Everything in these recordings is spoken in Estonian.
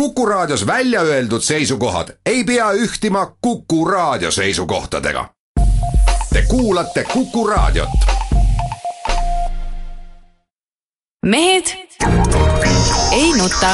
Kuku Raadios välja öeldud seisukohad ei pea ühtima Kuku Raadio seisukohtadega. Te kuulate Kuku Raadiot. mehed ei nuta.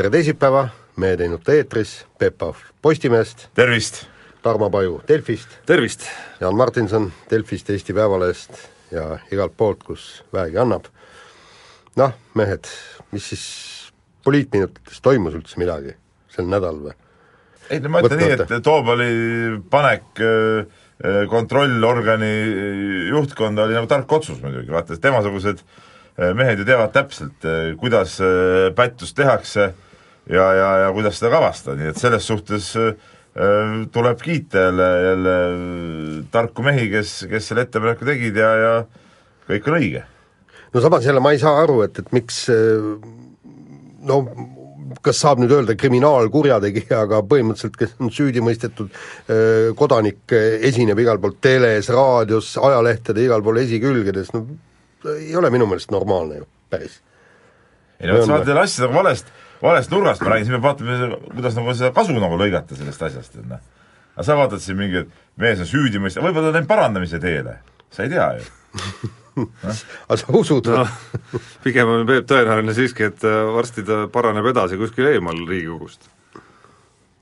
Tere teisipäeva, Mehed ei nuta eetris, Peep Pahv Postimehest, tervist! Tarmo Paju Delfist, tervist! Jaan Martinson Delfist, Eesti Päevalehest ja igalt poolt, kus väegi annab. noh, mehed, mis siis poliitminutites toimus üldse midagi sel nädalal või? ei no ma ütlen nii, et Toobali panek äh, äh, kontrollorgani juhtkonda oli nagu tark otsus muidugi, vaata, temasugused äh, mehed ju teavad täpselt, kuidas pättust tehakse ja, ja, ja kuidas seda kavastada, nii et selles suhtes tuleb kiita jälle, jälle tarku mehi, kes, kes selle ettepaneku tegid ja, ja kõik on õige. no samas jälle ma ei saa aru, et, et miks no kas saab nüüd öelda kriminaalkurjategija, aga põhimõtteliselt, kes on süüdi mõistetud kodanik, esineb igal pool teles, raadios, ajalehtede igal pool esikülgedes, no ei ole minu meelest normaalne ju, päris. ei no vot, sa vaatad jälle asja nagu valest, nurgast, ma räägin, siis me vaatame, kuidas nagu seda kasu nagu lõigata sellest asjast, et noh. aga sa vaatad siin mingi, et mees on süüdi mõista-, võib-olla ta on läinud parandamise teele, sa ei tea ju aga sa usud no, pigem on Peep tõenäoline siiski, et varsti ta paraneb edasi kuskil eemal Riigikogust.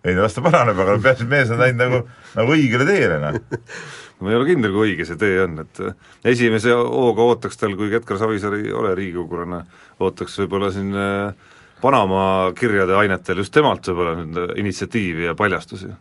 ei no las ta paraneb, aga peaasi, et mees on läinud nagu, nagu õigele teele, noh. ma ei ole kindel, kui õige see tee on, et esimese hooga ootaks tal, kui Edgar Savisaar ei ole riigikogulane, ootaks võib-olla siin Panama kirjade ainetel just temalt võib-olla nüüd initsiatiivi ja paljastusi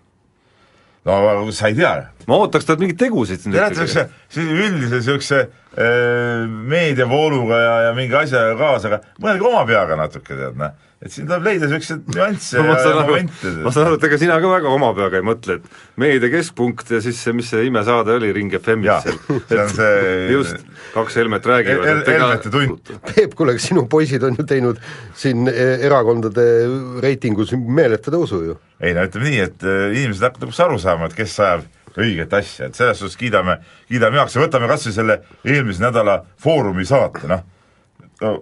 no sa ei tea. ma ootaks talt mingeid tegusid tead, niisuguse, üldise niisuguse äh, meediavooluga ja, ja mingi asjaga kaasa, aga mõelge oma peaga natuke, tead noh. Et siin tuleb leida niisuguseid nüansse ja, ja momente. ma saan aru, et ega sina ka väga oma peaga ei mõtle, et meedia keskpunkt ja siis see, mis see imesaade oli Ring FM-is seal. see on see just, kaks Helmet räägivad El. Helmete tund. Peep, kuule, sinu poisid on ju teinud siin erakondade reitingus meeletu tõusu ju ei no ütleme nii, et inimesed hakkavad lõpuks aru saama, et kes ajab õiget asja, et selles suhtes kiidame, kiidame heaks ja võtame kas või selle eelmise nädala Foorumi saate, noh no,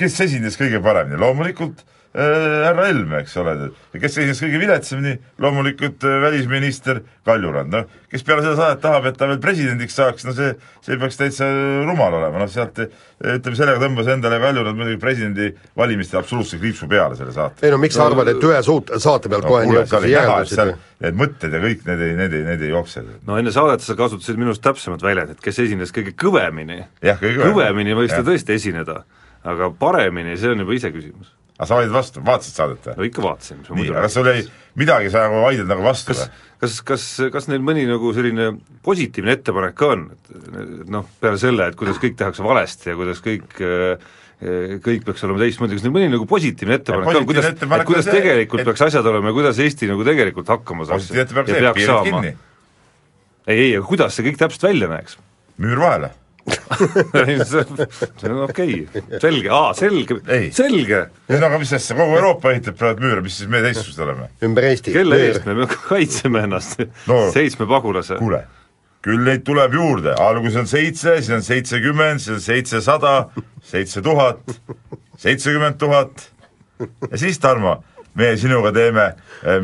kes esines kõige paremini, loomulikult härra Helme, eks ole, kes esines kõige viletsamini, loomulikult välisminister Kaljurand, noh, kes peale seda saadet tahab, et ta veel presidendiks saaks, no see, see peaks täitsa rumal olema, noh sealt ütleme, sellega tõmbas endale Kaljurand muidugi presidendi valimistel absoluutse kriipsu peale selle saate. ei no miks no, sa arvad, et ühe suut-, saate pealt no, kohe niisuguseid järeldusi need mõtted ja kõik need ei, need ei, need ei jookse. no enne saadet sa kasutasid minust täpsemat väljendit, kes esines kõige kõvemini. kõige kõvemini võis ta tõesti esineda, aga paremini, see on juba iseküsimus aga sa vaidled vastu, vaatasid saadet või? no ikka vaatasin. nii, aga sul ei, midagi sa nagu vaidled nagu vastu või? kas, kas, kas neil mõni nagu selline positiivne ettepanek ka on, et noh, peale selle, et kuidas kõik tehakse valesti ja kuidas kõik kõik peaks olema teistmoodi, kas neil mõni nagu positiivne ettepanek ka on, kuidas, kuidas see, tegelikult et... peaks asjad olema ja kuidas Eesti nagu tegelikult hakkama saaks ja peaks saama? ei, ei, aga kuidas see kõik täpselt välja näeks? müür vahele see on okei okay., selge, aa, selge, selge. no aga mis asja, kogu Euroopa ehitab praegu müüre, mis siis me teistsugused oleme? ümber Eesti. kelle eest me kaitseme ennast no,, seitsme pagulase? kuule, küll neid tuleb juurde, alguses on seitse, siis on seitsekümmend, siis on seitsesada, seitse tuhat, seitsekümmend tuhat ja siis, Tarmo, meie sinuga teeme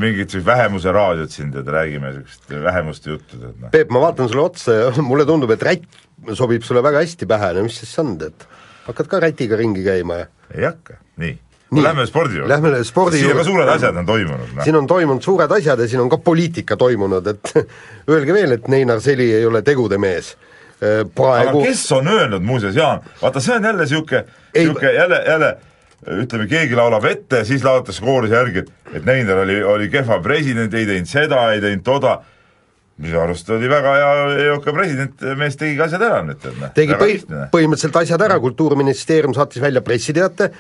mingit vähemuse raadiot siin, tead, räägime niisugust vähemuste juttu, tead noh. Peep, ma vaatan sulle otsa ja mulle tundub, et rätt sobib sulle väga hästi pähe, no mis siis on, et hakkad ka rätiga ringi käima ja ei hakka, nii. nii. Lähme spordi juurde. Lähme spordi juurde. siin on ka suured asjad on toimunud no.. siin on toimunud suured asjad ja siin on ka poliitika toimunud, et öelge veel, et Neinar Seli ei ole tegude mees. praegu aga kes on öelnud muuseas, Jaan, vaata see on jälle niisugune, niisugune jälle, jälle ütleme, keegi laulab ette, siis laulatakse kooris järgi, et, et Neinar oli, oli kehva president, ei teinud seda, ei teinud toda minu arust oli väga hea EOK president, mees tegigi asjad ära nüüd, tead noh. tegi põhi-, põhimõtteliselt asjad ära, Kultuuriministeerium saatis välja pressiteate,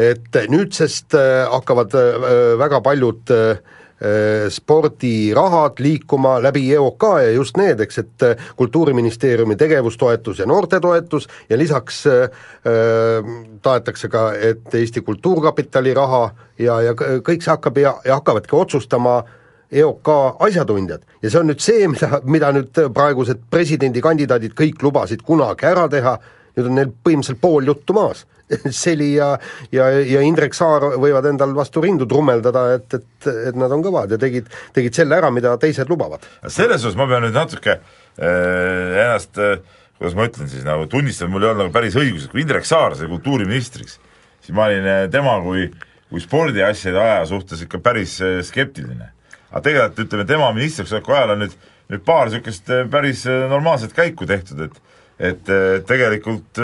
et nüüdsest äh, hakkavad äh, väga paljud äh, äh, spordirahad liikuma läbi EOK ja just need, eks, et äh, Kultuuriministeeriumi tegevustoetus ja noortetoetus ja lisaks äh, äh, tahetakse ka, et Eesti Kultuurkapitali raha ja, ja kõik see hakkab ja, ja hakkavadki otsustama EOK asjatundjad ja see on nüüd see, mida, mida nüüd praegused presidendikandidaadid kõik lubasid kunagi ära teha, nüüd on neil põhimõtteliselt pool juttu maas. Seli ja, ja, ja Indrek Saar võivad endal vastu rindu trummeldada, et, et, et nad on kõvad ja tegid, tegid selle ära, mida teised lubavad. selles osas ma pean nüüd natuke äh, ennast äh, kuidas ma ütlen siis, nagu tunnistan, mul ei olnud nagu päris õigus, et kui Indrek Saar sai kultuuriministriks, siis ma olin äh, tema kui, kui spordiasjade aja suhtes ikka päris äh, skeptiline. Aga tegelikult ütleme, tema ministriks oleku ajal on nüüd, nüüd paar niisugust äh, päris äh, normaalset käiku tehtud, et et äh, tegelikult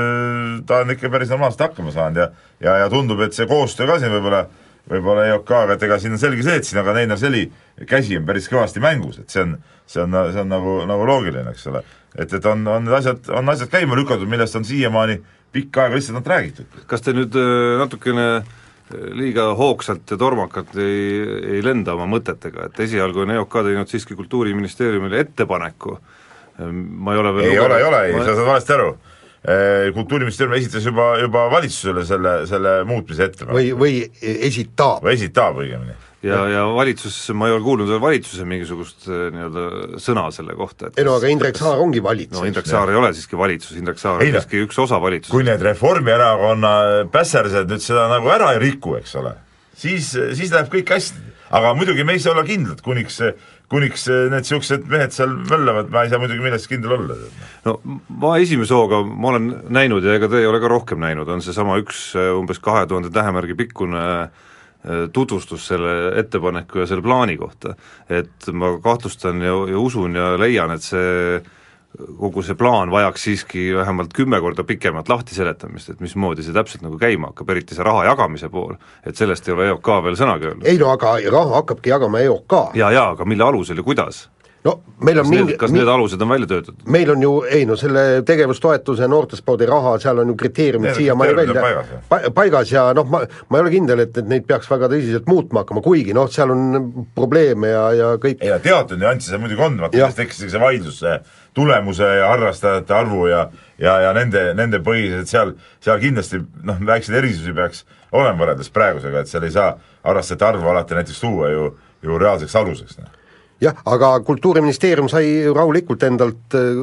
ta on ikka päris normaalselt hakkama saanud ja ja, ja tundub, et see koostöö ka siin võib-olla võib-olla EOK-ga, et ega siin on selge see, et siin aga Neinar Seli käsi on päris kõvasti mängus, et see on, see on, see on nagu, nagu loogiline, eks ole. et, et on, on need asjad, on asjad käima lükatud, millest on siiamaani pikka aega lihtsalt ainult räägitud. kas te nüüd natukene äh, liiga hoogsalt ja tormakalt ei, ei lenda oma mõtetega, et esialgu on EOK teinud siiski Kultuuriministeeriumile ettepaneku, ma ei ole veel ei lugenud- ole, ei ole, ei, sa saad valesti aru. Kultuuriministeerium esitas juba, juba valitsusele selle, selle muutmise ettepaneku. või, või esitab. või esitab õigemini. Ja, ja valitsus, ma ei ole kuulnud veel valitsuse mingisugust äh, nii-öelda sõna selle kohta, et ei no aga Indrek Saar ongi valitsus. no Indrek Saar ei ole siiski valitsus, Indrek Saar Ei on siiski üks osa valitsusest. kui need Reformierakonna pässersed nüüd seda nagu ära ei riku, eks ole, siis, siis läheb kõik hästi. aga muidugi me ei saa olla kindlad, kuniks, kuniks need niisugused mehed seal möllavad, ma ei saa muidugi milleski kindel olla. no ma esimese hooga, ma olen näinud ja ega te ei ole ka rohkem näinud, on seesama üks umbes kahe tuhande tähemärgi pikkune äh, tutvustus selle ettepaneku ja selle plaani kohta. et ma kahtlustan ja, ja usun ja leian, et see kogu see plaan vajaks siiski vähemalt kümme korda pikemat lahtiseletamist, et mismoodi see täpselt nagu käima hakkab, eriti see raha jagamise pool, et sellest ei ole EOK veel sõnagi öelnud. ei no aga raha hakkabki jagama EOK. jaa, jaa, aga mille alusel ja kuidas? No meil on kas mingi need, kas need alused on välja töötatud? meil on ju, ei no selle tegevustoetuse noortespordi raha, seal on ju kriteeriumid siiamaani välja paigas, pa, paigas ja noh, ma, ma ei ole kindel, et, et neid peaks väga tõsiselt muutma hakkama, kuigi noh, seal on probleeme ja, ja kõik ei no teatud nüansse seal muidugi on, vaata siis tekkis see vaidlus see tulemuse ja harrastajate arvu ja ja, ja nende, nende põhised seal, seal kindlasti noh, väikseid erisusi peaks olema võrreldes praegusega, et seal ei saa harrastajate arvu alati näiteks tuua ju, ju reaalseks aluseks, noh. Jah, aga Kultuuriministeerium sai rahulikult endalt äh,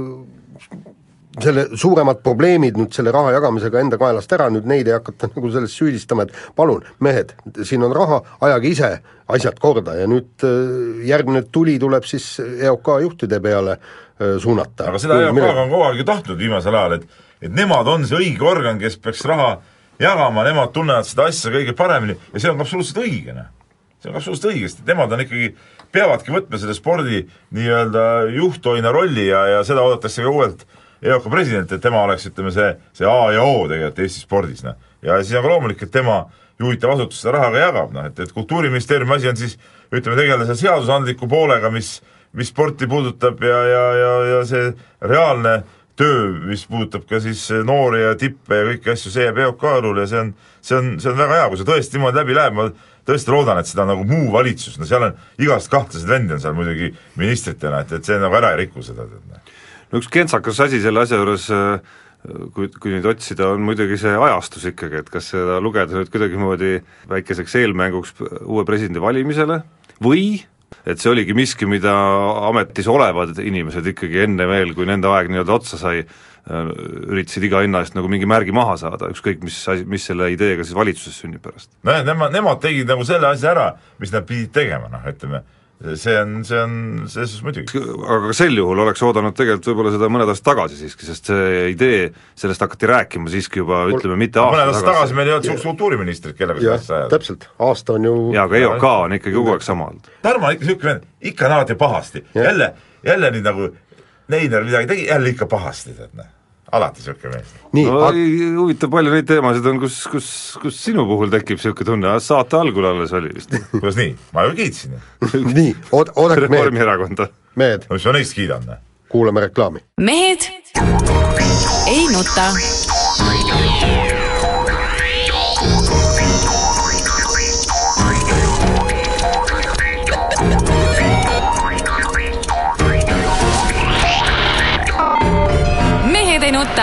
selle suuremad probleemid nüüd selle raha jagamisega enda kaelast ära, nüüd neid ei hakata nagu selles süüdistama, et palun, mehed, siin on raha, ajage ise asjad korda ja nüüd äh, järgmine tuli tuleb siis EOK juhtide peale äh, suunata. aga seda EOK-ga on kogu aeg ju tahtnud viimasel ajal, et et nemad on see õige organ, kes peaks raha jagama, nemad tunnevad seda asja kõige paremini ja see on absoluutselt õige, noh. see on absoluutselt õige, sest nemad on ikkagi, peavadki võtma selle spordi nii-öelda juhttoina rolli ja, ja seda oodatakse ka uuelt EOK presidenti, et tema oleks, ütleme, see, see A ja O tegelikult Eesti spordis, noh. ja siis on ka loomulik, et tema juhitav asutus seda raha ka jagab, noh, et, et Kultuuriministeeriumi asi on siis ütleme, tegeleda selle seadusandliku poolega, mis mis sporti puudutab ja, ja, ja, ja see reaalne töö, mis puudutab ka siis noori ja tippe ja kõiki asju, see jääb EOK õlule ja see on, see on, see on väga hea, kui see tõesti niimoodi läbi läheb, ma tõesti loodan, et seda nagu muu valitsus, no seal on igast kahtlaseid vendi on seal muidugi ministritena, et, et see nagu ära ei riku seda, noh. no üks kentsakas asi selle asja juures äh, kui, kui nüüd otsida, on muidugi see ajastus ikkagi, et kas seda lugeda nüüd kuidagimoodi väikeseks eelmänguks uue presidendi valimisele või et see oligi miski, mida ametis olevad inimesed ikkagi enne veel, kui nende aeg nii-öelda otsa sai, üritasid iga hinna eest nagu mingi märgi maha saada, ükskõik mis asi, mis selle ideega siis valitsuses sünnib pärast. nojah, nemad, nemad tegid nagu selle asja ära, mis nad pidid tegema, noh ütleme, see on, see on, selles suhtes muidugi. aga sel juhul oleks oodanud tegelikult võib-olla seda mõned aastad tagasi siiski, sest see idee, sellest hakati rääkima siiski juba ütleme mitte mõned aasta aastad tagasi meil ei olnud niisugust kultuuriministrit, kellega seda asja ajada. täpselt, aasta on ju jaa, aga EOK on ikkagi kogu aeg sama olnud. Tarmo on ikka niisugune vend, ikka on alati pahasti, jälle, jälle nüüd nagu Neinar midagi tegi, jälle ikka pahasti, tead noh. alati niisugune mees. nii no huvitav, palju neid teemasid on, kus, kus, kus sinu puhul tekib niisugune tunne, saate algul alles oli vist kuidas nii, ma ju kiitsin nii, ood-, oodake mehed, Reformierakonda. mehed, no mis ma neist kiidan, noh. kuulame reklaami. mehed ei nuta.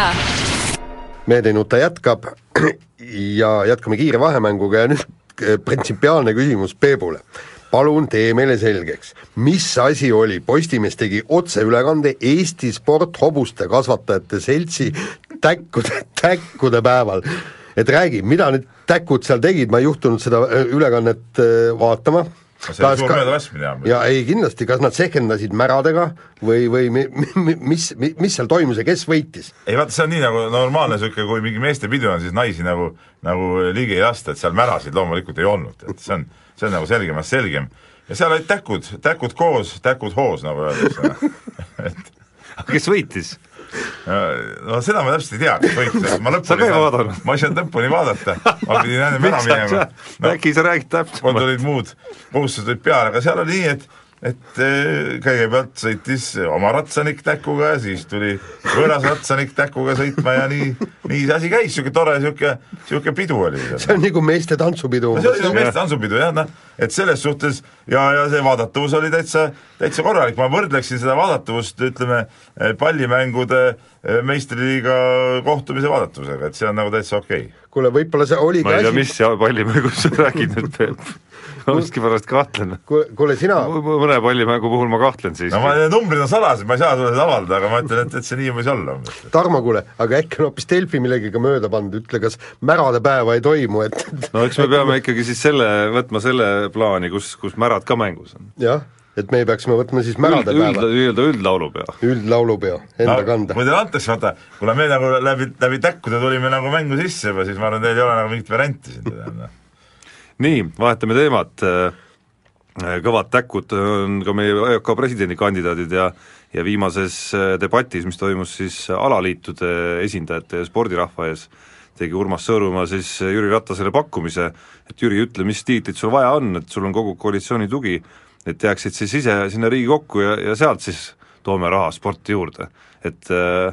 nuta. Mehed ei nuta jätkab ja jätkame kiire vahemänguga ja nüüd eh, printsipiaalne küsimus Peebule. palun tee meile selgeks, mis asi oli, Postimees tegi otseülekande Eesti Sporthobuste Kasvatajate Seltsi täkkude, täkkude päeval. et räägi, mida need täkud seal tegid, ma ei juhtunud seda eh, ülekannet eh, vaatama see oli suur möödalaskmine jah. ja ei kindlasti, kas nad sehkendasid märadega või, või mi, mi, mis, mis seal toimus ja kes võitis? ei vaata, see on nii nagu normaalne niisugune, kui mingi meestepidu on, siis naisi nagu, nagu ligi ei lasta, et seal märasid loomulikult ei olnud, et see on, see on nagu selgemast selgem. ja seal olid täkud, täkud koos, täkud hoos, nagu öeldakse. et kes võitis? No seda ma täpselt ei tea, kes võitis, ma Sa lõpuni ei vaadanud? ma ei saanud lõpuni vaadata, ma pidin enne ära minema. äkki sa räägid mul täpsemalt? tulid muud kohustused olid peale, aga seal oli nii, et et eh, kõigepealt sõitis oma ratsanik täkuga ja siis tuli võõras ratsanik täkuga sõitma ja nii, nii see asi käis, niisugune tore niisugune, niisugune pidu oli see on nagu meeste tantsupidu no see oli nagu meeste tantsupidu jah, noh, et selles suhtes ja, ja see vaadatavus oli täitsa, täitsa korralik, ma võrdleksin seda vaadatavust, ütleme, pallimängude eh, meistriliiga kohtumise vaadatavusega, et see on nagu täitsa okei okay.. kuule, võib-olla see oligi ma ei tea, mis pallimängust sa räägid nüüd, Peep. Ma miskipärast kahtlen. kuule, kuule sina, mõne pallimängu puhul ma kahtlen siiski no ma, need numbrid on salajased, ma ei saa sulle seda avaldada, aga ma ütlen, et, et see nii võis olla. Tarmo, kuule, aga äkki on hoopis Delfi millegagi mööda pannud, ütle, kas märade päeva ei toimu, et no eks me peame ikkagi siis selle, võtma selle plaani, kus, kus märad ka mängus on. jah, et me peaksime võtma siis märade üld, päeva, nii-öelda üldlaulupea. üldlaulupeo enda kanda. kui teile antakse, vaata, kuna me nagu läbi, läbi täkkude tulime nagu mängu sisse juba, siis ma arvan, teil ei ole nagu mingit varianti siin teha, noh. nii, vahetame teemat, kõvad täkud on ka meie EOK presidendikandidaadid ja ja viimases äh, debatis, mis toimus siis alaliitude esindajate ja spordirahva ees, tegi Urmas Sõõrumaa siis Jüri Ratasele pakkumise, et Jüri, ütle, mis tiitlit sul vaja on, et sul on kogu koalitsiooni tugi, et jääksid siis ise sinna Riigikokku ja, ja sealt siis toome raha sporti juurde, et äh,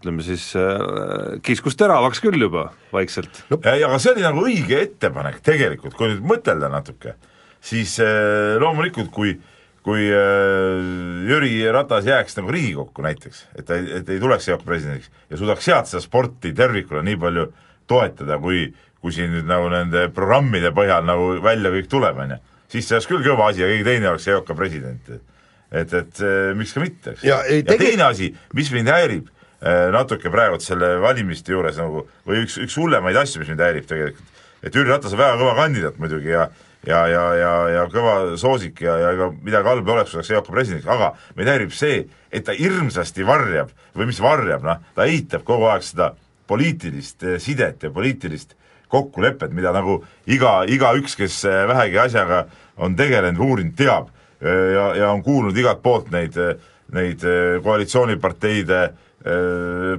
ütleme siis äh, kiskus teravaks küll juba vaikselt. ja, ja aga see oli nagu õige ettepanek tegelikult, kui nüüd mõtelda natuke, siis äh, loomulikult kui kui äh, Jüri Ratas jääks nagu Riigikokku näiteks, et ta, et ei tuleks EOK presidendiks ja suudaks sealt seda sporti tervikuna nii palju toetada, kui kui siin nüüd nagu nende programmide põhjal nagu välja kõik tuleb, on ju, siis see oleks küll kõva asi ja keegi teine oleks EOK president. et, et miks ka mitte, eks. Ja ei, ja teine asi, mis mind häirib natuke praegu selle valimiste juures nagu, või üks, üks hullemaid asju, mis mind häirib tegelikult, et Jüri Ratas on väga kõva kandidaat muidugi ja ja, ja, ja, ja kõva soosik ja, ja ega midagi halba oleks, kui saaks EOK presidendiks, aga meid häirib see, et ta hirmsasti varjab või mis varjab, noh, ta eitab kogu aeg seda poliitilist eh, sidet ja poliitilist kokkulepet, mida nagu iga, igaüks, kes eh, vähegi asjaga on tegelenud uurinud, teab. Eh, ja, ja on kuulnud igalt poolt neid, neid eh, koalitsiooniparteide eh,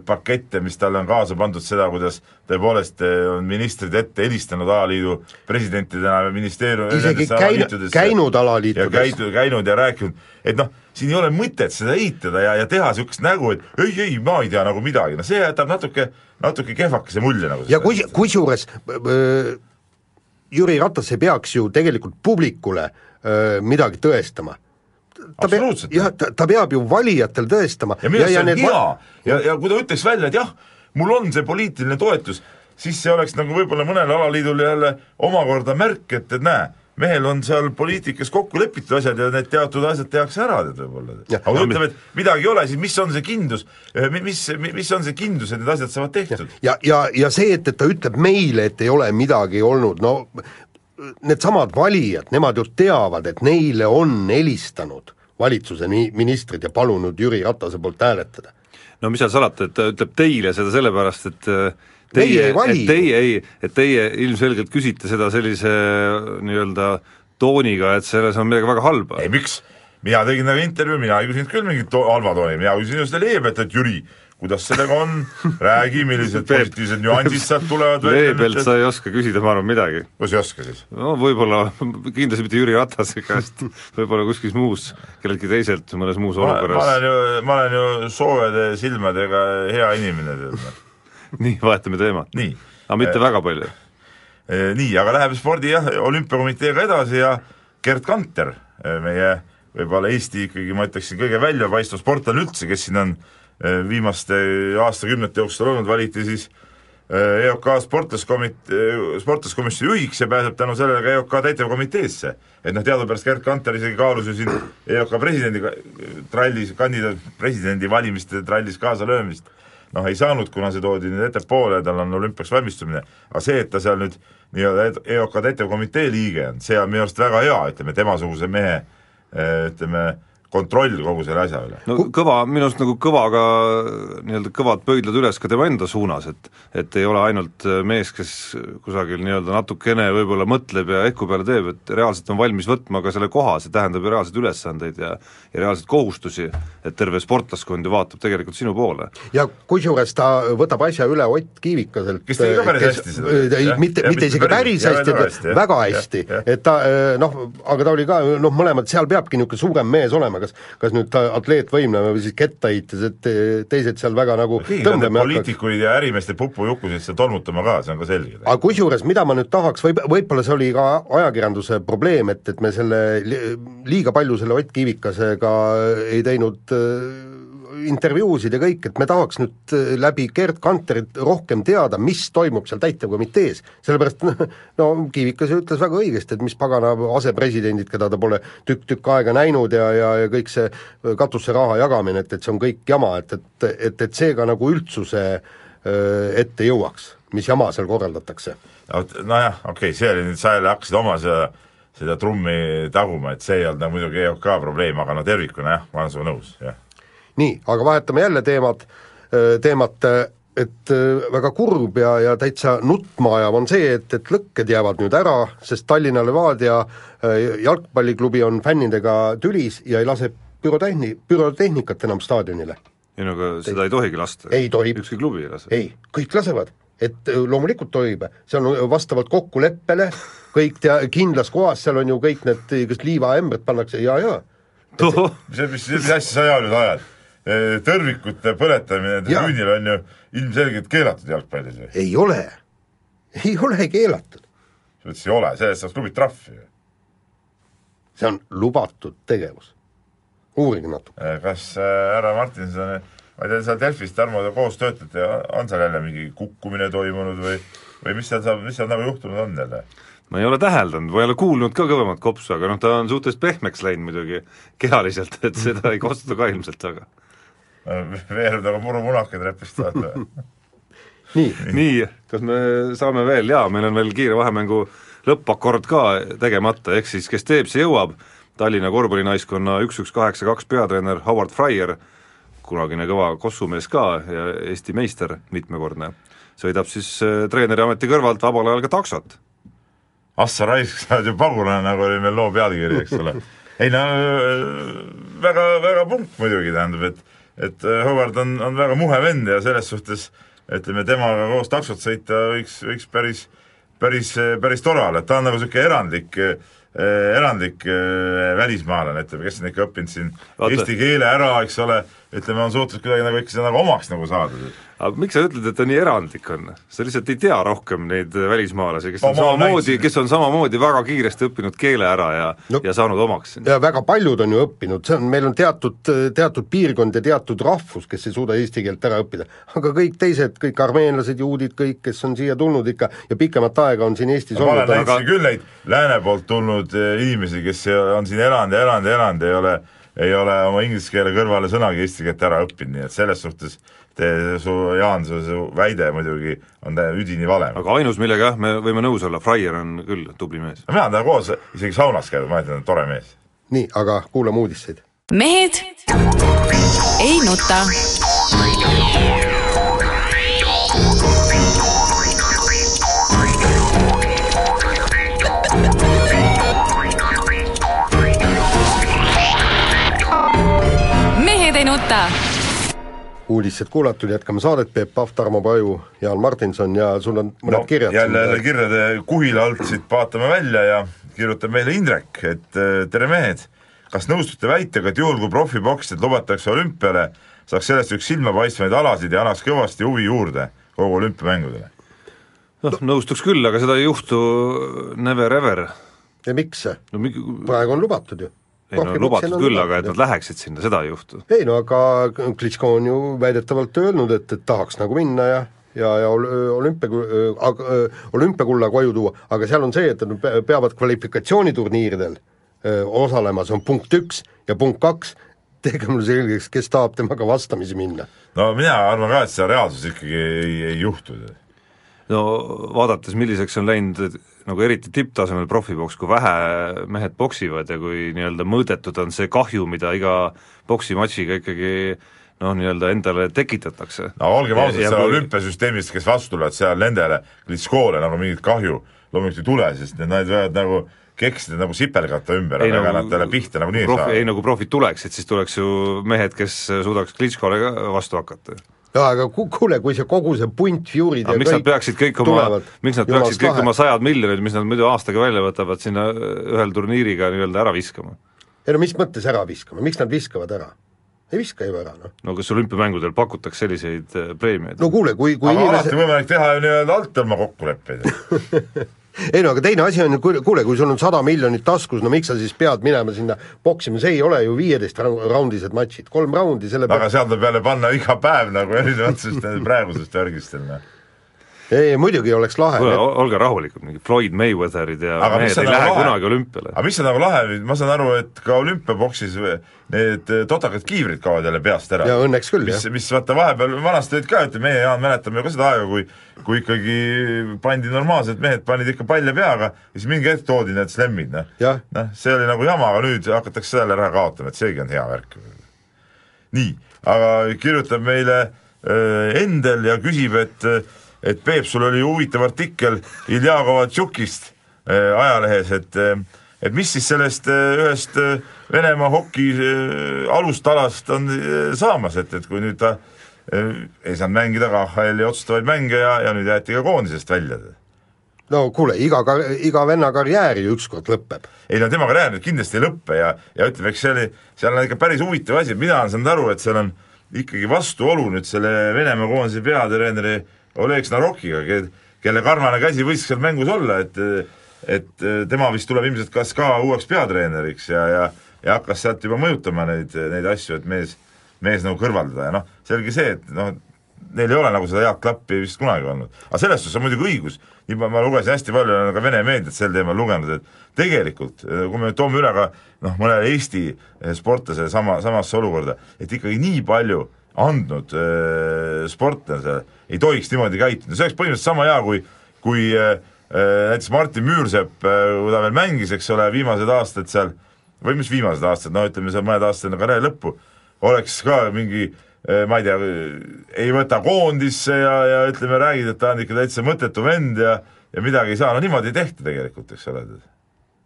pakette, mis talle on kaasa pandud, seda, kuidas tõepoolest on ministrid ette helistanud alaliidu presidentidena ja ministeerium isegi käinud, käinud ja alaliitudes. käinud, käinud ja rääkinud, et noh, siin ei ole mõtet seda eitada ja, ja teha niisugust nägu, et ei, ei, ma ei tea nagu midagi, no see jätab natuke, natuke kehvakese mulje nagu ja kui, kusjuures Jüri Ratas ei peaks ju tegelikult publikule öö, midagi tõestama. Absoluutselt. jah, ta, ta peab ju valijatel tõestama ja minu arust see on hea va- ja, ja kui ta ütleks välja, et jah, mul on see poliitiline toetus, siis see oleks nagu võib-olla mõnel alaliidul jälle omakorda märk, et, et näe, mehel on seal poliitikas kokku lepitud asjad ja need teatud asjad tehakse ära tead võib-olla. Aga kui ütleme, et midagi ei ole, siis mis on see kindlus, mis, mis on see kindlus, et need asjad saavad tehtud? ja, ja, ja see, et, et ta ütleb meile, et ei ole midagi olnud, no needsamad valijad, nemad ju teavad, et neile on helistanud valitsuse ni- ministrid ja palunud Jüri Ratase poolt hääletada. no mis seal salata, et ta ütleb teile seda sellepärast, et äh, teie, et teie ei, et teie ilmselgelt küsite seda sellise nii-öelda tooniga, et selles on midagi väga halba. ei miks, mina tegin nagu intervjuu, mina ei küsinud küll mingit halva tooni, mina küsisin just leebelt, et Jüri, kuidas sellega on, räägi, millised positiivsed nüansid sealt tulevad leebelt sa ei oska küsida, ma arvan, midagi. kuidas ei oska siis? no võib-olla, kindlasti mitte Jüri Ratase käest, võib-olla kuskil muus, kelleltki teiselt mõnes muus ma, ma olukorras. olen ju, ma olen ju soojade silmadega hea inimene, tead. nii, vahetame teemat. aga mitte väga palju. nii, aga läheb spordi jah, olümpiakomiteega edasi ja Gerd Kanter, meie võib-olla Eesti ikkagi ma ütleksin kõige väljapaistvam sportlane üldse, kes siin on eh, viimaste aastakümnete jooksul olnud, valiti siis eh, EOK sportlaskomitee, sportlaskomisjoni juhiks ja pääseb tänu sellele ka EOK täitevkomiteesse. et noh, teadupärast Gerd Kanter isegi kaalus ju siin EOK presidendi trallis, kandidaat presidendi valimiste trallis kaasalöömist, noh ei saanud, kuna see toodi nüüd ettepoole, tal on olümpiaks valmistumine, aga see, et ta seal nüüd nii-öelda EOK täitevkomitee liige on, see on minu arust väga hea, ütleme temasuguse mehe eh, ütleme, kontroll kogu selle asja üle. no kõva, minu arust nagu kõva ka nii-öelda kõvad pöidlad üles ka tema enda suunas, et et ei ole ainult mees, kes kusagil nii-öelda natukene võib-olla mõtleb ja ehku peale teeb, et reaalselt on valmis võtma ka selle koha, see tähendab ju reaalseid ülesandeid ja ja reaalseid kohustusi, et terve sportlaskond ju vaatab tegelikult sinu poole. ja kusjuures ta võtab asja üle Ott Kiivikaselt kes tegi ka päris hästi seda. ei, mitte, mitte isegi päris hästi, väga hästi, et ta noh, aga ta oli ka noh, mõlemad, seal peabki niisugune suurem mees olema, kas kas nüüd atleetvõimleja või siis kettaheitjas, et teised seal väga nagu tõmbame poliitikuid ja ärimeeste pupujukusid seal tolmutama ka, see on ka selge. aga kusjuures, mida ma nüüd tahaks, võib, võib-olla see oli ka ajakirjanduse probleem, et, et me selle liiga palju selle Ott Kiivikasega ei teinud intervjuusid ja kõik, et me tahaks nüüd läbi Gerd Kanterit rohkem teada, mis toimub seal täitevkomitees. sellepärast no Kiivikas ütles väga õigesti, et mis pagana asepresidendid, keda ta pole tükk-tükk aega näinud ja, ja, ja kõik see katuseraha jagamine, et, et see on kõik jama, et, et, et, et see ka nagu üldsuse ette jõuaks, mis jama seal korraldatakse. nojah, okei okay,, see oli nüüd, sa jälle hakkasid oma seda seda trummi taguma, et see ei olnud nagu muidugi EOK probleem, aga no tervikuna jah, ma olen sinuga nõus, jah nii, aga vahetame jälle teemat, teemat, et väga kurb ja, ja täitsa nutma ajav on see, et, et lõkked jäävad nüüd ära, sest Tallinna Levadia jalgpalliklubi on fännidega tülis ja ei lase pürotehni-, pürotehnikat enam staadionile. ei no aga seda ei tohigi lasta. ei tohib. ükski klubi ei lase. ei, kõik lasevad et loomulikult tohib, see on vastavalt kokkuleppele, kõik tea-, kindlas kohas, seal on ju kõik need, kas liivaämbrid pannakse ja, ja. mis, mis, mis asja sa nüüd ajad? Tõrvikute põletamine tribüünil on ju ilmselgelt keelatud jalgpallis või? ei ole, ei ole keelatud. sa mõtlesid ei ole, selle eest saaks klubid trahvi ju. see on lubatud tegevus. uurige natuke. kas härra Martinson, ma ei tea, seal Delfis, Tarmo, te koos töötate, on seal jälle mingi kukkumine toimunud või või mis seal saab, mis seal nagu juhtunud on jälle? ma ei ole täheldanud, ma ei ole kuulnud ka kõvemat kopsu, aga noh, ta on suhteliselt pehmeks läinud muidugi kehaliselt, et seda ei kosta ka ilmselt, aga veereb nagu murumunakad räpist vaata nii, nii, kas me saame veel, jaa, meil on veel kiire vahemängu lõppakord ka tegemata, ehk siis kes teeb, see jõuab, Tallinna korvpallinaiskonna üks-üks kaheksa kaks peatreener Howard Fryer, kunagine kõva kossumees ka ja Eesti meister mitmekordne, sõidab siis äh, treeneri ameti kõrvalt vabal ajal ka taksot. ah sa raisk, sa oled ju pagulane, nagu oli meil loo pealkiri, eks ole. ei no väga, väga punkt muidugi, tähendab, et et äh, Howard on, on väga muhe vend ja selles suhtes ütleme, temaga koos taksot sõita võiks, võiks päris, päris, päris tore olla, et ta on nagu niisugune erandlik äh, erandlik äh, välismaalane, ütleme, kes on ikka õppinud siin Vaata. eesti keele ära, eks ole, ütleme, on suutnud kuidagi nagu ikka seda nagu omaks nagu saada aga miks sa ütled, et ta nii erandlik on? sa lihtsalt ei tea rohkem neid välismaalasi, kes on samamoodi, kes on samamoodi väga kiiresti õppinud keele ära ja no, ja saanud omaks. ja väga paljud on ju õppinud, see on, meil on teatud, teatud piirkond ja teatud rahvus, kes ei suuda eesti keelt ära õppida. aga kõik teised, kõik armeenlased, juudid, kõik, kes on siia tulnud ikka ja pikemat aega on siin Eestis no, olnud ma olen näinud aga... küll neid lääne poolt tulnud eh, inimesi, kes on siin elanud ja elanud ja elanud, ei ole ei ole oma inglise keele kõrvale sõnagi eesti keelt ära õppinud, nii et selles suhtes te, su Jaan, su, su väide muidugi on üdini vale. aga ainus, millega jah, me võime nõus olla, Fryer on küll tubli mees. mina olen temaga koos isegi saunas käinud, ma ütlen, tore mees. nii, aga kuulame uudiseid. mehed ei nuta. Uudised kuulatud, jätkame saadet, Peep Pahv, Tarmo Paju, Jaan Martinson ja sul on mõned no, kirjad. jälle kirjade kuhila alt siit vaatame välja ja kirjutab meile Indrek, et äh, tere mehed, kas nõustute väitega, et juhul, kui profipoksijad lubatakse olümpiale, saaks sellest üks silmapaistvaid alasid ja annaks kõvasti huvi juurde kogu olümpiamängudele? noh, nõustuks küll, aga seda ei juhtu never ever. ja miks? no, praegu on lubatud ju ei no lubatud on küll, aga et nad läheksid sinna, seda ei juhtu. ei no aga Klitschko on ju väidetavalt öelnud, et, et tahaks nagu minna ja ja, ja ol- olümpia, olümpiakulla koju tuua, aga seal on see, et nad pe- peavad kvalifikatsiooniturniiridel osalema, see on punkt üks ja punkt kaks, tehke mulle selgeks, kes tahab temaga vastamisi minna. no mina arvan ka, et seda reaalsus ikkagi ei, ei juhtu. no vaadates, milliseks on läinud nagu eriti tipptasemel profipoks, kui vähe mehed poksivad ja kui nii-öelda mõõdetud on see kahju, mida iga poksimatšiga ikkagi noh, nii-öelda endale tekitatakse. no olgem ausad, seal kui- olümpiasüsteemist, kes vastu tulevad, seal nendele Klitschkole nagu mingit kahju loomulikult ei tule, sest need, nad võivad nagu keksida nagu sipelgatta ümber, aga ega nad talle pihta nagunii ei profi, saa. ei nagu profid tuleksid, siis tuleks ju mehed, kes suudaks Klitschkole ka vastu hakata. Jaa, aga ku-, kuule, kui see kogu see punt Fury'd aga miks nad peaksid kõik oma, miks nad peaksid kõik oma sajad miljonid, mis nad muidu aastaga välja võtavad, sinna ühel turniiriga nii-öelda ära viskama? ei no mis mõttes ära viskama, miks nad viskavad ära? ei viska ju ära, noh. no kas olümpiamängudel pakutakse selliseid äh, preemiaid? no kuule, kui, kui aga inimese alati võimalik teha ju nii-öelda alt oma kokkuleppeid. ei no aga teine asi on ju, kuule, kui sul on sada miljonit taskus, no miks sa siis pead minema sinna poksima, see ei ole ju viieteist raundised matšid, kolm raundi, selle aga seal tuleb jälle panna iga päev nagu erinevatest praegusest värgist, noh. Ei, muidugi oleks lahe kuule, olge rahulikud, mingid Floyd Mayweatherid ja Aga mehed ei nagu lähe lahe? kunagi olümpiale. aga mis on nagu lahe, ma saan aru, et ka olümpiaboksis need totakad kiivrid kaovad jälle peast ära. ja õnneks küll, mis jah., mis vaata vahepeal, vanasti olid ka, ütleme meie Jaan mäletame ka seda aega, kui kui ikkagi pandi normaalselt, mehed panid ikka palja peaga ja siis mingi hetk toodi need slemmid, noh. Noh, see oli nagu jama, aga nüüd hakatakse selle ära kaotama, et seegi on hea värk. nii, aga kirjutab meile äh, Endel ja küsib, et et Peep, sul oli huvitav artikkel Ilja Kovatšukist äh, ajalehes, et äh, et mis siis sellest äh, ühest äh, Venemaa hoki äh, alustalast on äh, saamas, et, et kui nüüd ta äh, ei saanud mängida KHL-i otsustavaid mänge ja, ja nüüd jäeti ka koondisest välja. no kuule, iga, iga venna karjäär ju ükskord lõpeb. ei no tema karjäär nüüd kindlasti ei lõppe ja, ja ütleme, eks see oli, seal on ikka päris huvitav asi, mina olen saanud aru, et seal on ikkagi vastuolu nüüd selle Venemaa koondise peatreeneri Oleg Snarokiga, kelle karvane käsi võis seal mängus olla, et et tema vist tuleb ilmselt kas ka uueks peatreeneriks ja, ja ja hakkas sealt juba mõjutama neid, neid asju, et mees, mees nagu kõrvaldada ja noh, selge see, et noh, neil ei ole nagu seda head klappi vist kunagi olnud. aga selles suhtes on muidugi õigus, nii ma, ma lugesin hästi palju, olen ka Vene meediat sel teemal lugenud, et tegelikult kui me toome üle ka noh, mõne Eesti sportlase sama, samasse olukorda, et ikkagi nii palju andnud äh, sportlase ei tohiks niimoodi käituda, see oleks põhimõtteliselt sama hea, kui kui äh, näiteks Martin Müürsepp äh,, kui ta veel mängis, eks ole, viimased aastad seal, või mis viimased aastad, no ütleme seal mõned aastad enne karjääri lõppu, oleks ka mingi äh, ma ei tea, ei võta koondisse ja, ja ütleme, räägid, et ta on ikka täitsa mõttetu vend ja ja midagi ei saa, no niimoodi ei tehta tegelikult, eks ole.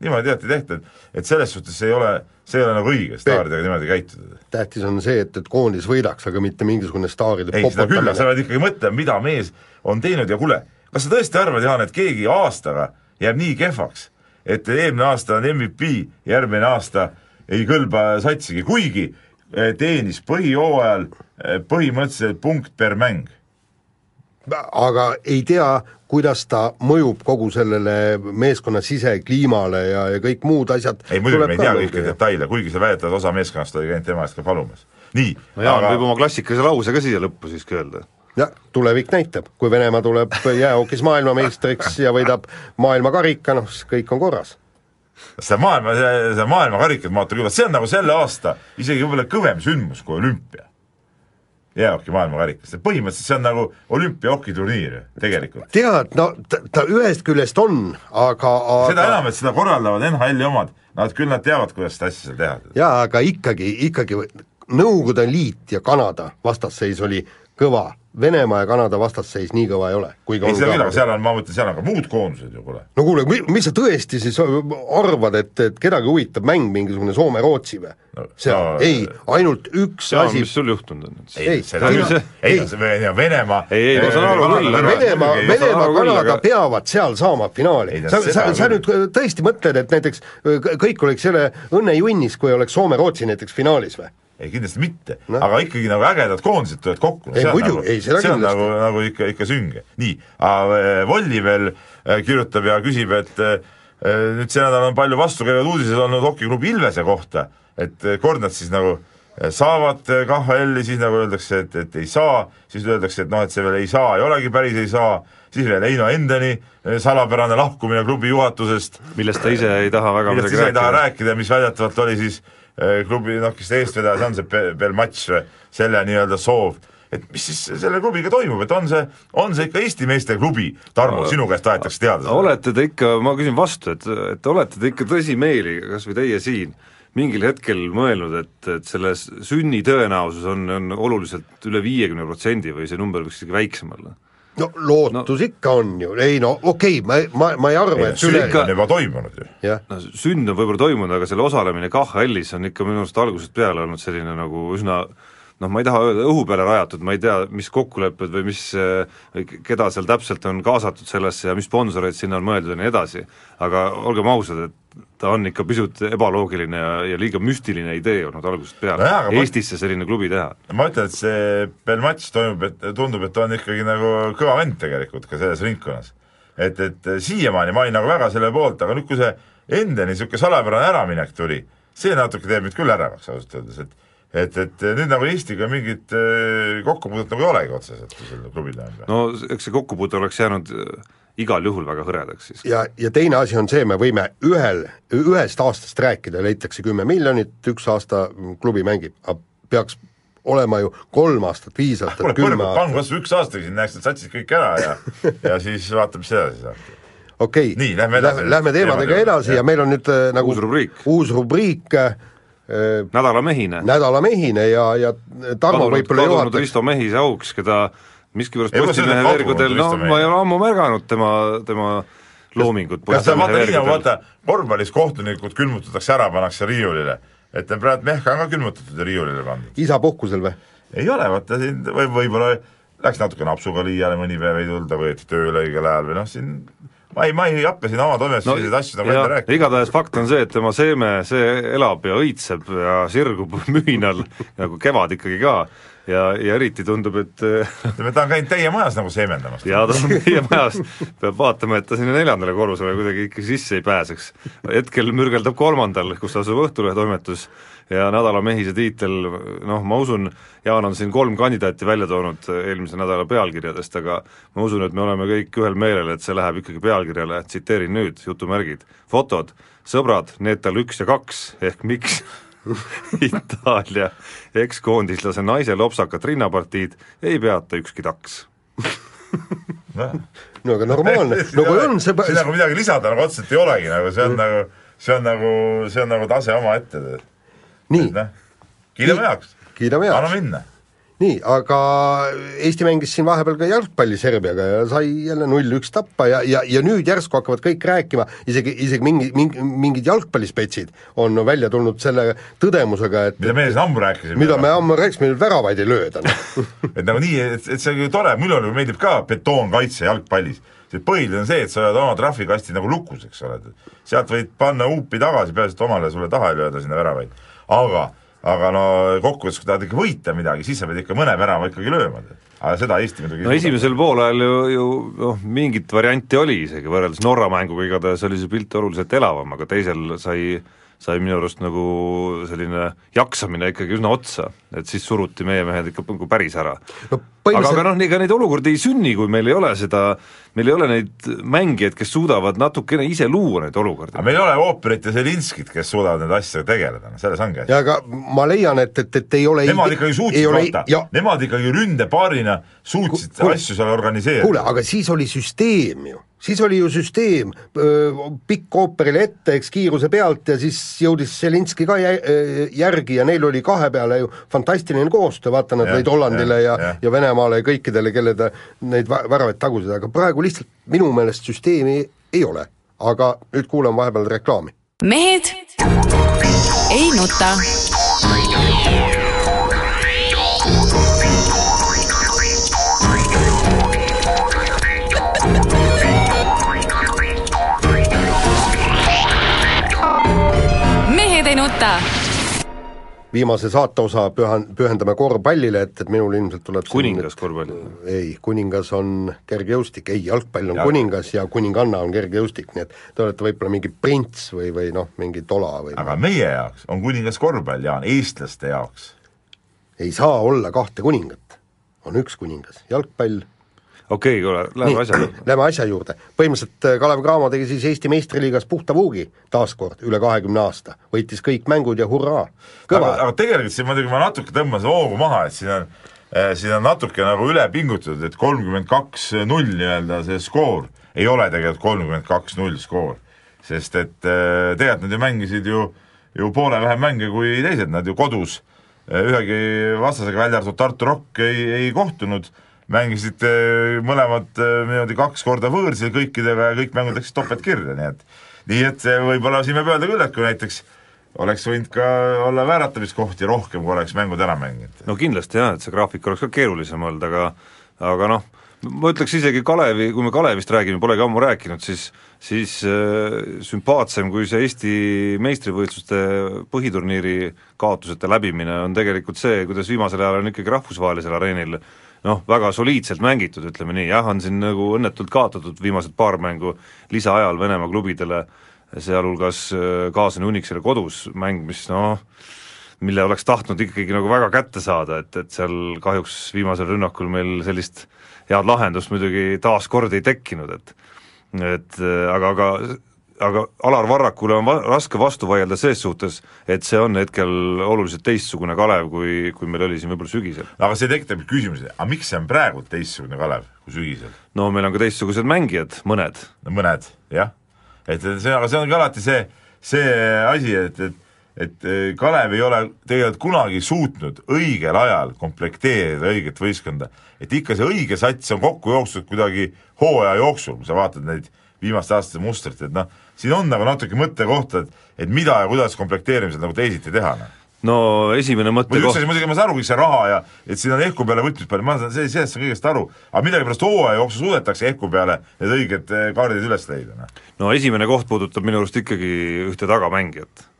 niimoodi tegelikult ei tehta, et, selles suhtes ei ole, see ei ole nagu õige staaridega niimoodi käituda. tähtis on see, et, et koondis võidaks, aga mitte mingisugune staaride ei, seda küll, aga sa pead ikkagi mõtlema, mida mees on teinud ja kuule, kas sa tõesti arvad, Jaan, et keegi aastaga jääb nii kehvaks, et eelmine aasta on MVP, järgmine aasta ei kõlba satsigi, kuigi eh, teenis põhijooajal eh, põhimõtteliselt punkt per mäng. Aga ei tea, kuidas ta mõjub kogu sellele meeskonna sisekliimale ja, ja kõik muud asjad ei muidugi me ei tea kõiki detaile, kuigi sa väidad, osa meeskonnast oli käinud tema eest ka palumas. nii, no Jaan aga... võib oma klassikalise lause ka siia lõppu siiski öelda. jah, tulevik näitab, kui Venemaa tuleb jäähokis maailmameistriks ja võidab maailmakarika, noh siis kõik on korras see maailma, see maailmakarikat ma vaatan küll, see on nagu selle aasta isegi võib-olla kõvem sündmus kui olümpia. Jäähoki maailmakarikas, see põhimõtteliselt see on nagu olümpiahokiturniir ju, tegelikult. tead, no ta, ta ühest küljest on, aga, aga seda enam, et seda korraldavad NHL-i omad, nad küll nad teavad, kuidas seda asja seal teha. jaa, aga ikkagi, ikkagi Nõukogude Liit ja Kanada vastasseis oli kõva, Venemaa ja Kanada vastasseis nii kõva ei ole. ei seda küll, aga seal on, ma mõtlen, seal on ka muud koondused ju, kuule. no kuule, mis sa tõesti siis arvad, et, et kedagi huvitab mäng mingisugune Soome-Rootsi või no,? seal no,, ei, ainult üks Jaan, asi mis sul juhtunud on ei, seda küll, ei, ei, Venemaa Ei, ei, ma saan aru küll, aga- Venemaa, Venemaa, Kanada peavad seal saama finaali sa, sa, sa nüüd tõesti mõtled, et näiteks k- kõik oleks selle õnnejunnis, kui oleks Soome-Rootsi näiteks finaalis või? Ei kindlasti mitte no., aga ikkagi nagu ägedad koondised tulevad kokku no, Ei, see on muidu, nagu, ei, seda see on kindlasti. nagu, nagu ikka, ikka sünge. nii, Volli veel äh, kirjutab ja küsib, et äh, nüüd see nädal on palju vastukäivaid uudiseid olnud hokiklubi Ilvese kohta, et kord nad siis nagu saavad KHL-i, siis nagu öeldakse, et, et ei saa, siis öeldakse, et noh, et see veel ei saa, ei olegi päris ei saa, siis veel Heino Endeni salapärane lahkumine klubi juhatusest, millest ta ise ei taha väga millest midagi ise ei taha rääkida. rääkida, mis väidetavalt oli siis eh, klubi noh, kes eestvedaja, on see Be- Belmatš või? Selle nii-öelda soov, et mis siis selle klubiga toimub, et on see, on see ikka Eesti meeste klubi, Tarmo, sinu käest tahetakse teada olete te ikka, ma küsin vastu, et, et olete te ikka tõsimeeli, kas või teie siin, mingil hetkel mõelnud, et, et selle sünni tõenäosus on, on oluliselt üle viiekümne protsendi või see number võiks isegi väiksem olla? No lootus no. ikka on ju, ei no okei okay,, ma, ma, ma ei arva, et sünd ikka- on juba toimunud ju. no sünd on võib-olla toimunud, aga selle osalemine KHL-is on ikka minu arust algusest peale olnud selline nagu üsna noh, ma ei taha öelda õhu peale rajatud, ma ei tea, mis kokkulepped või mis, keda seal täpselt on kaasatud sellesse ja mis sponsoreid sinna on mõeldud ja nii edasi, aga olgem ausad, et ta on ikka pisut ebaloogiline ja, ja liiga müstiline idee olnud algusest peale Nojah, aga ma- Eestisse selline klubi teha. ma ütlen, et see Belmatš toimub, et tundub, et ta on ikkagi nagu kõva vend tegelikult ka selles ringkonnas. et, et siiamaani ma olin nagu väga selle poolt, aga nüüd, kui see Endeni niisugune salapärane äraminek tuli, see natuke teeb mind küll ärevaks ausalt öeldes, et et, et nüüd nagu Eestiga mingit äh, kokkupuudet nagu ei olegi otseselt selle klubil tähendab. no eks see kokkupuude oleks jäänud äh, igal juhul väga hõredaks siis. ja, ja teine asi on see, me võime ühel, ühest aastast rääkida, leitakse kümme miljonit, üks aasta klubi mängib, aga peaks olema ju kolm aastat, viis aastat, kuule, kümme aastat, kas või üks aastagi siin, näeks need satsid kõik ära ja ja siis vaatame, mis edasi saab. okei okay. Nii, lähme edasi. Lähme teemadega edasi jah. ja meil on nüüd äh, nagu Uus rubriik. uus rubriik äh, nädalamehine. nädalamehine ja, ja Tarmo võib-olla juhatab Risto Mehise auks, keda miskipärast Postimehe veergudel, no ma ei ole ammu märganud tema, tema loomingut kas sa Postimehe vaata nii nagu veergudel. vaata korvpallis kohtunikud külmutatakse ära, pannakse riiulile, et praegu Mehka on ka külmutatud ja riiulile pandud. isa puhkusel või? ei ole, vaata siin või võib-olla läks natuke napsuga liiale, mõni päev ei tulda, võeti tööle õigel ajal või noh, siin ma ei, ma ei hakka siin oma toimetuses no, selliseid asju nagu enda jah, rääkima. igatahes fakt on see, et tema seeme, see elab ja õitseb ja sirgub mühinal nagu kevad ikkagi ka ja, ja eriti tundub, et ütleme, ta on käinud teie majas nagu seemendamas. ja ta on meie majas, peab vaatama, et ta sinna neljandale korrusele kuidagi ikka sisse ei pääseks. hetkel mürgeldab kolmandal, kus asub Õhtulehe toimetus ja nädala mehise tiitel, noh, ma usun, Jaan on siin kolm kandidaati välja toonud eelmise nädala pealkirjadest, aga ma usun, et me oleme kõik ühel meelel, et see läheb ikkagi pealkirjale, tsiteerin nüüd, jutumärgid, fotod, sõbrad, need tal üks ja kaks, ehk miks Itaalia ekskoondislase naise lopsakat rinnapartiid ei peata ükski taks. No aga normaalne, no kui on see siin nagu midagi lisada nagu otseselt ei olegi nagu, see on nagu, see on nagu, see on nagu tase omaette. nii, noh, kiidame heaks, kiidame anna heaks. minna. Nii, aga Eesti mängis siin vahepeal ka jalgpalli Serbiaga ja sai jälle null-üks tappa ja, ja, ja nüüd järsku hakkavad kõik rääkima, isegi, isegi mingi, mingi, mingid jalgpallispetsid on välja tulnud selle tõdemusega, et mida meie siin ammu rääkisime. mida me ammu rääkisime, nüüd väravaid ei lööda et nagu nii, et, et see on ju tore, mulle nagu meeldib ka betoonkaitse jalgpallis. see põhiline on see, et sa hoiad oma trahvikasti nagu lukus, eks ole, sealt võid panna huupi tagasi, peaasi, et omale sulle taha ei lööda sinna väravaid. aga, aga no kokkuvõttes, kui tahad ikka võita midagi, siis sa pead ikka mõne värava ikkagi lööma. aga seda Eesti muidugi no esimesel poolajal ju, ju noh, mingit varianti oli isegi, võrreldes Norra mänguga igatahes oli see pilt oluliselt elavam, aga teisel sai sai minu arust nagu selline jaksamine ikkagi üsna otsa, et siis suruti meie mehed ikka nagu päris ära no aga, aga noh, ega neid olukordi ei sünni, kui meil ei ole seda, meil ei ole neid mängijaid, kes suudavad natukene ise luua neid olukordi. aga meil ei ole ooperit ja Zelinskit, kes suudavad nende asjadega tegeleda, noh selles ongi asi. ja aga ma leian, et, et, et ei ole Nemad ikkagi suutsid vaata ja, nemad ikkagi ründepaarina suutsid Kuule, asju seal organiseerida. kuule, aga siis oli süsteem ju, siis oli ju süsteem, pikk ooperile ette, eks kiiruse pealt ja siis jõudis Zelinski ka jä- järgi ja neil oli kahe peale ju fantastiline koostöö, vaata nad lõid Hollandile ja, ja, jah. ja Venemaale ja kõikidele, kelle ta neid vä- väravaid tagusid, aga praegu lihtsalt minu meelest süsteemi ei ole. aga nüüd kuulame vahepeal reklaami. mehed ei nuta. Nuta. viimase saateosa pühan-, pühendame korvpallile, et, et minul ilmselt tuleb kuningas korvpall. ei, kuningas on kergejõustik, ei, jalgpall on Jalg- kuningas ja kuninganna on kergejõustik, nii et te olete võib-olla mingi prints või, või noh, mingi tola või aga meie jaoks on kuningas korvpall, Jaan, eestlaste jaoks. ei saa olla kahte kuningat. on üks kuningas, jalgpall okei okay,, kuule, läheme asja juurde. Lähme asja juurde, põhimõtteliselt äh, Kalev Cramo tegi siis Eesti meistriliigas puhta puugi taaskord üle kahekümne aasta, võitis kõik mängud ja hurraa, aga, kõva. Aga tegelikult siin muidugi ma natuke tõmban seda hoogu maha, et siin on eh, siin on natuke nagu üle pingutatud, et kolmkümmend kaks null nii-öelda see skoor ei ole tegelikult kolmkümmend kaks null skoor. sest et eh, tegelikult nad ju mängisid ju, ju poole vähem mänge kui teised, nad ju kodus ühegi vastasega, välja arvatud Tartu Rock, ei, ei kohtunud, mängisid eh, mõlemad eh, niimoodi kaks korda võõrsil kõikidega ja kõik mängud läksid topeltkirja, nii et nii et võib-olla siin võib öelda küll, et kui näiteks oleks võinud ka olla vääratamiskohti rohkem, kui oleks mängud ära mänginud. no kindlasti jah, et see graafik oleks ka keerulisem olnud, aga aga noh, ma ütleks isegi Kalevi, kui me Kalevist räägime, polegi ammu rääkinud, siis siis äh, sümpaatsem kui see Eesti meistrivõistluste põhiturniiri kaotuseta läbimine on tegelikult see, kuidas viimasel ajal on ikkagi rahvusvahelisel areenil noh, väga soliidselt mängitud, ütleme nii, jah, on siin nagu õnnetult kaotatud viimased paar mängu lisaajal Venemaa klubidele, sealhulgas äh, kaasani Unixile kodus mäng, mis noh, mille oleks tahtnud ikkagi nagu väga kätte saada, et, et seal kahjuks viimasel rünnakul meil sellist head lahendust muidugi taas kord ei tekkinud, et et äh, aga, aga aga Alar Varrakule on va-, raske vastu vaielda ses suhtes, et see on hetkel oluliselt teistsugune Kalev, kui, kui meil oli siin võib-olla sügisel. aga see tekitab küsimuse, aga miks see on praegu teistsugune Kalev kui sügisel? no meil on ka teistsugused mängijad, mõned. no mõned, jah. et see, aga see ongi alati see, see asi, et, et et eh, Kalev ei ole tegelikult kunagi suutnud õigel ajal komplekteerida õiget võistkonda. et ikka see õige sats on kokku jooksnud kuidagi hooaja jooksul, kui sa vaatad neid viimaste aastate mustrit, et noh, siin on nagu natuke mõttekohta, et et mida ja kuidas komplekteerimisel nagu teisiti teha, noh. No esimene muidugi üks asi muidugi, ma saan aru, kõik see raha ja et siin on ehku peale võtmist palju, ma saan see, sellest saan kõigest aru, aga millegipärast hooaja jooksul suudetakse ehku peale need õiged eh, kaardid üles leida, noh. no esimene koht puudutab minu arust ikkagi ühte tagamängijat.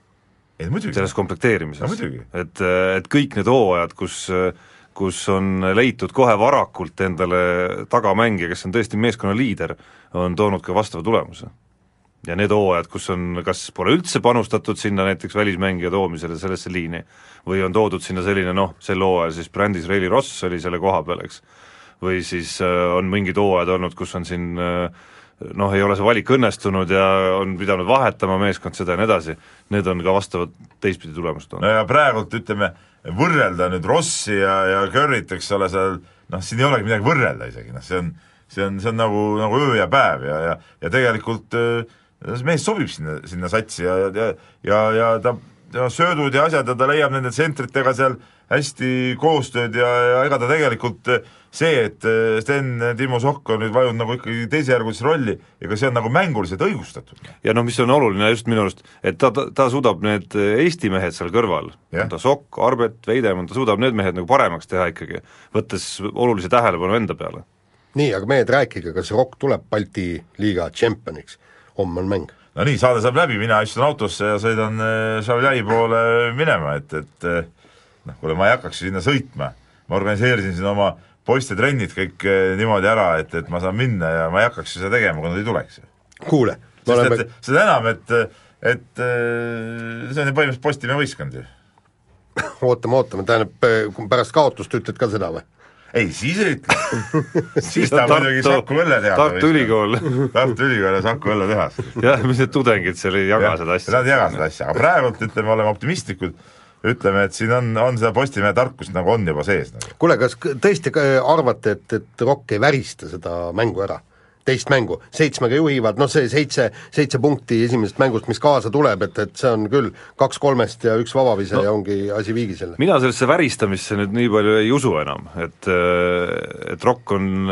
Selles komplekteerimises. No et, et kõik need hooajad, kus kus on leitud kohe varakult endale tagamängija, kes on tõesti meeskonna liider, on toonud ka vastava tulemuse. ja need hooajad, kus on, kas pole üldse panustatud sinna näiteks välismängija toomisele sellesse liini, või on toodud sinna selline noh, sel hooajal siis Brandis Reili Ross oli selle koha peal, eks, või siis äh, on mingid hooajad olnud, kus on siin äh, noh, ei ole see valik õnnestunud ja on pidanud vahetama meeskond seda ja nii edasi, need on ka vastavad teistpidi tulemust no toonud. ja praegult ütleme, võrrelda nüüd Rossi ja, ja Curry't, eks ole, seal noh, siin ei olegi midagi võrrelda isegi, noh see on, see on, see on nagu, nagu öö ja päev ja, ja ja tegelikult äh, see mees sobib sinna, sinna satsi ja, ja ja, ja ta, tema söödud ja asjad ja ta leiab nende tsentritega seal hästi koostööd ja, ja ega ta tegelikult äh, see, et äh, Sten Timo Sokk on nüüd vajunud nagu ikkagi teisejärgulisse rolli, ega see on nagu mänguliselt õigustatud. ja noh, mis on oluline just minu arust, et ta, ta, ta suudab need Eesti mehed seal kõrval, on ta Sokk, Arbet, Veidemann, ta suudab need mehed nagu paremaks teha ikkagi, võttes olulise tähelepanu enda peale. Nii, aga mehed, rääkige, kas Rock tuleb Balti liiga tšempioniks? homme on mäng. no nii, saade saab läbi, mina istun autosse ja sõidan äh, Šavljai poole minema, et, et äh, noh, kuule ma ei hakkaks sinna sõitma, ma organiseerisin siin oma poiste trennid kõik äh, niimoodi ära, et, et ma saan minna ja ma ei hakkaks seda tegema, kui nad ei tuleks. kuule, me sest oleme et seda enam, et, et äh, see on ju põhimõtteliselt Postimehe võistkond ju. ootame, ootame, tähendab, pärast kaotust ütled ka seda või? Ei, siis ei ütle siis ta muidugi Saku õlletehas Tartu Ülikool Tartu Ülikool ja Saku õlletehas jah, mis need tudengid seal ei jaga Jah, seda asja. Nad ei jaga seda asja, aga praegult ütleme, oleme optimistlikud, ütleme, et siin on, on seda Postimehe tarkust nagu on juba sees nagu. kuule, kas tõesti ka arvate, et, et Rock ei värista seda mängu ära? Teist mängu, seitsmega juhivad, noh see seitse, seitse punkti esimesest mängust, mis kaasa tuleb, et, et see on küll kaks kolmest ja üks vabavise no. ja ongi asi viigisele. mina sellesse väristamisse nüüd nii palju ei usu enam, et et Rock on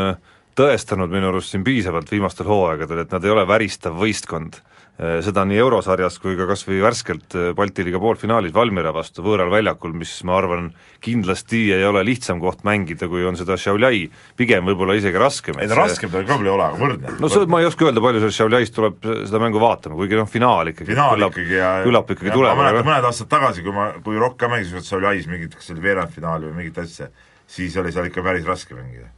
tõestanud minu arust siin piisavalt viimastel hooaegadel, et nad ei ole väristav võistkond. Eh, seda nii eurosarjas kui ka kas või värskelt eh, Balti liiga poolfinaalis Valmiera vastu võõral väljakul, mis ma arvan, kindlasti ei ole lihtsam koht mängida, kui on seda Šiauliai, pigem võib-olla isegi raskem. ei no raskem ta veel ei ole, aga võrdne. no see, ma ei oska öelda, palju sellest Šiauliaist tuleb seda mängu vaatama, kuigi noh, finaal ikkagi finaal küllap, ikkagi ja küllap ikkagi tuleb. ma mäletan mõned aastad tagasi, kui ma, kui Rock ka mängis Šiauliais mingit, kas see oli veerandfinaali või mingit asja, siis oli seal ikka päris raske mängida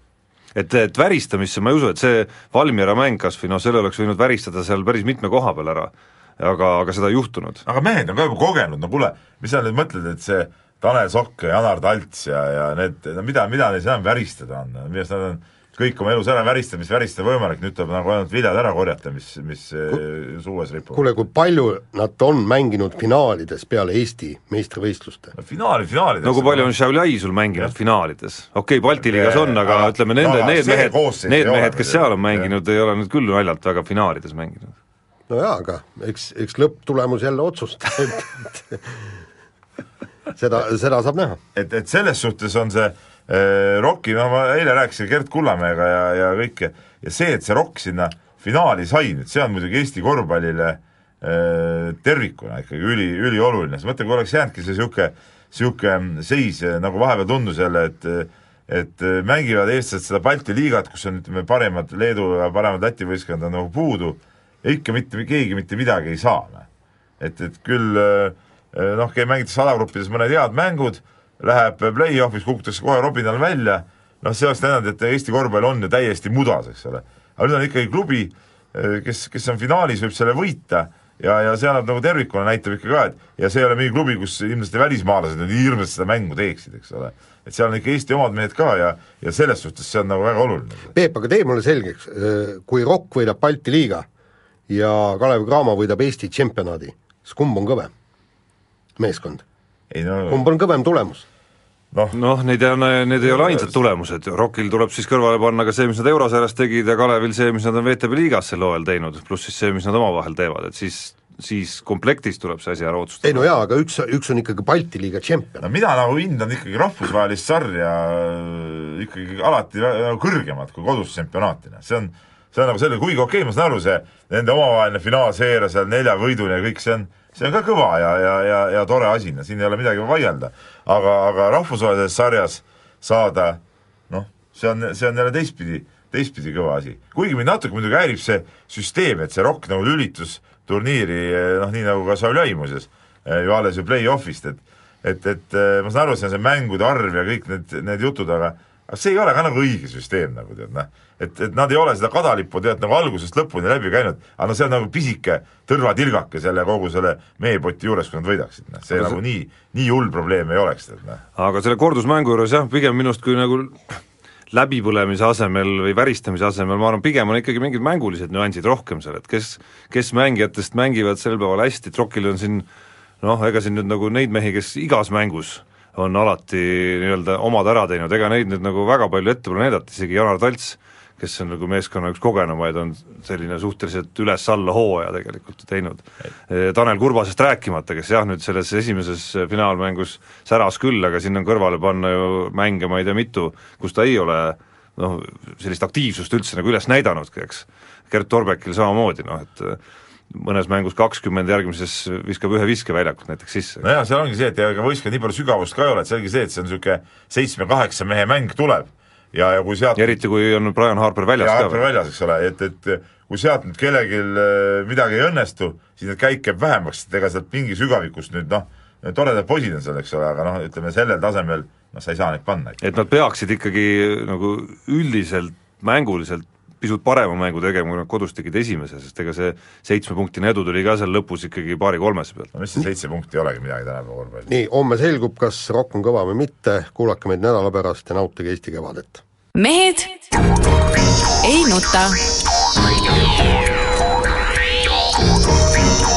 et, et väristamisse ma ei usu, et see Valmiera mäng kas või noh, selle oleks võinud väristada seal päris mitme koha peal ära, aga, aga seda ei juhtunud. aga mehed on ka juba kogenud, no kuule, mis sa nüüd mõtled, et see Tanel Sokk ja Janar Talts ja, ja need, no mida, mida neil enam väristada on, arust nad on kõik oma elus ära väristada, mis väristada võimalik, nüüd tuleb nagu ainult viljad ära korjata, mis, mis eh, suues ripuvad. kuule, kui palju nad on mänginud finaalides peale Eesti meistrivõistluste no,? finaali, finaalides no kui palju on Šiauliai sul mänginud ja. finaalides? okei okay,, Balti liigas on, aga ütleme, nende, need mehed, need mehed, kes seal on mänginud, ei ole nüüd küll naljalt väga finaalides mänginud. no jaa, aga eks, eks lõpptulemus jälle otsustab, et seda, seda saab näha. et, et selles suhtes on see Äh, Rocki, no ma eile rääkisin Gerd Kullamäega ja, ja kõike, ja see, et see Rock sinna finaali sai nüüd, see on muidugi Eesti korvpallile tervikuna ikkagi üli, ülioluline, sa mõtle, kui oleks jäänudki see niisugune, niisugune seis, nagu vahepeal tundus jälle, et et mängivad eestlased seda Balti liigat, kus on ütleme, paremad Leedu ja paremad Läti võistkond on nagu puudu, ja ikka mitte, keegi mitte midagi ei saa. Noh. et, et küll noh, mängitakse alagruppides mõned head mängud läheb play-off'is, kukutakse kohe robinal välja, noh, see oleks tähendanud, et Eesti korvpall on ju täiesti mudas, eks ole. aga nüüd on ikkagi klubi, kes, kes on finaalis, võib selle võita ja, ja see annab nagu tervikuna, näitab ikka ka, et ja see ei ole mingi klubi, kus ilmselt välismaalased nüüd hirmsasti seda mängu teeksid, eks ole. et seal on ikka Eesti omad mehed ka ja, ja selles suhtes see on nagu väga oluline. Peep, aga tee mulle selgeks, kui Rock võidab Balti liiga ja Kalev Cramo võidab Eesti tšempionaadi, siis kumb on kõvem meeskond? No, kumb on kõvem tulemus? noh no, need on, need ei ole ainsad tulemused, Rockil tuleb siis kõrvale panna ka see, mis nad Eurosarjas tegid ja Kalevil see, mis nad on VTB liigas sel hooajal teinud, pluss siis see, mis nad omavahel teevad, et siis siis komplektis tuleb see asi ära otsustada. ei no jaa, aga üks, üks on ikkagi Balti liiga tšempion. no mina nagu hindan ikkagi rahvusvahelist sarja äh, ikkagi alati nagu kõrgemat kui kodus tsempionaatina, see on see on nagu selline, kuigi okei okay,, ma saan aru, see nende omavaheline finaalseeria seal nelja võiduni ja kõik see on see on ka kõva ja, ja, ja, ja tore asi, siin ei ole midagi vaielda. aga, aga rahvusvahelises sarjas saada noh, see on, see on jälle teistpidi, teistpidi kõva asi. kuigi mind natuke muidugi häirib see süsteem, et see rokk nagu lülitus turniiri noh, nii nagu ka Sauli muuseas, eh, ju alles ju play-off'ist, et et, et eh, ma saan aru, see on see mängude arv ja kõik need, need jutud, aga aga see ei ole ka nagu õige süsteem nagu tead noh, et, et nad ei ole seda kadalippu tead nagu algusest lõpuni läbi käinud, aga no see on nagu pisike tõrvatilgake selle kogu selle meepoti juures, kui nad võidaksid, noh, see aga nagu see... nii, nii hull probleem ei oleks, tead noh. aga selle kordusmängu juures jah, pigem minust kui nagu läbipõlemise asemel või väristamise asemel, ma arvan, pigem on ikkagi mingid mängulised nüansid rohkem seal, et kes, kes mängijatest mängivad sel päeval hästi, Trokil on siin noh, ega siin nüüd nagu neid mehi, kes igas mängus on alati nii-öelda omad ära teinud, ega neid nüüd nagu väga palju ette pole näidata, isegi Janar Talts, kes on nagu meeskonna üks kogenumaid, on selline suhteliselt üles-alla hooaja tegelikult teinud. Tanel Kurbasest rääkimata, kes jah, nüüd selles esimeses finaalmängus säras küll, aga sinna kõrvale panna ju mänge ma ei tea mitu, kus ta ei ole noh, sellist aktiivsust üldse nagu üles näidanudki, eks. Gert Torbekil samamoodi noh, et mõnes mängus kakskümmend, järgmises viskab ühe viske väljakult näiteks sisse. nojah, seal ongi see, et ega võistkond nii palju sügavust ka ei ole, et selge see, et see on niisugune seitsme-kaheksa mehe mäng tuleb ja, ja kui sealt eriti kui on Brian Harper väljas ja, ka. Harper väljas, eks ole, et, et kui sealt nüüd kellelgi äh, midagi ei õnnestu, siis neid käike jääb vähemaks, et ega sealt pingi sügavikust nüüd noh, toredad poisid on seal, eks ole, aga noh, ütleme sellel tasemel noh, sa ei saa neid panna. et nad peaksid ikkagi nagu üldiselt mänguliselt pisut parema mängu tegema, kui nad kodus tegid esimese, sest ega see seitsmepunktine edu tuli ka seal lõpus ikkagi paari-kolmese pealt. no mis see seitse punkti ei olegi midagi tänapäeva korvpallis. nii, homme selgub, kas Rock on kõva või mitte, kuulake meid nädala pärast ja nautige Eesti kevadet. mehed ei nuta. mehed ei nuta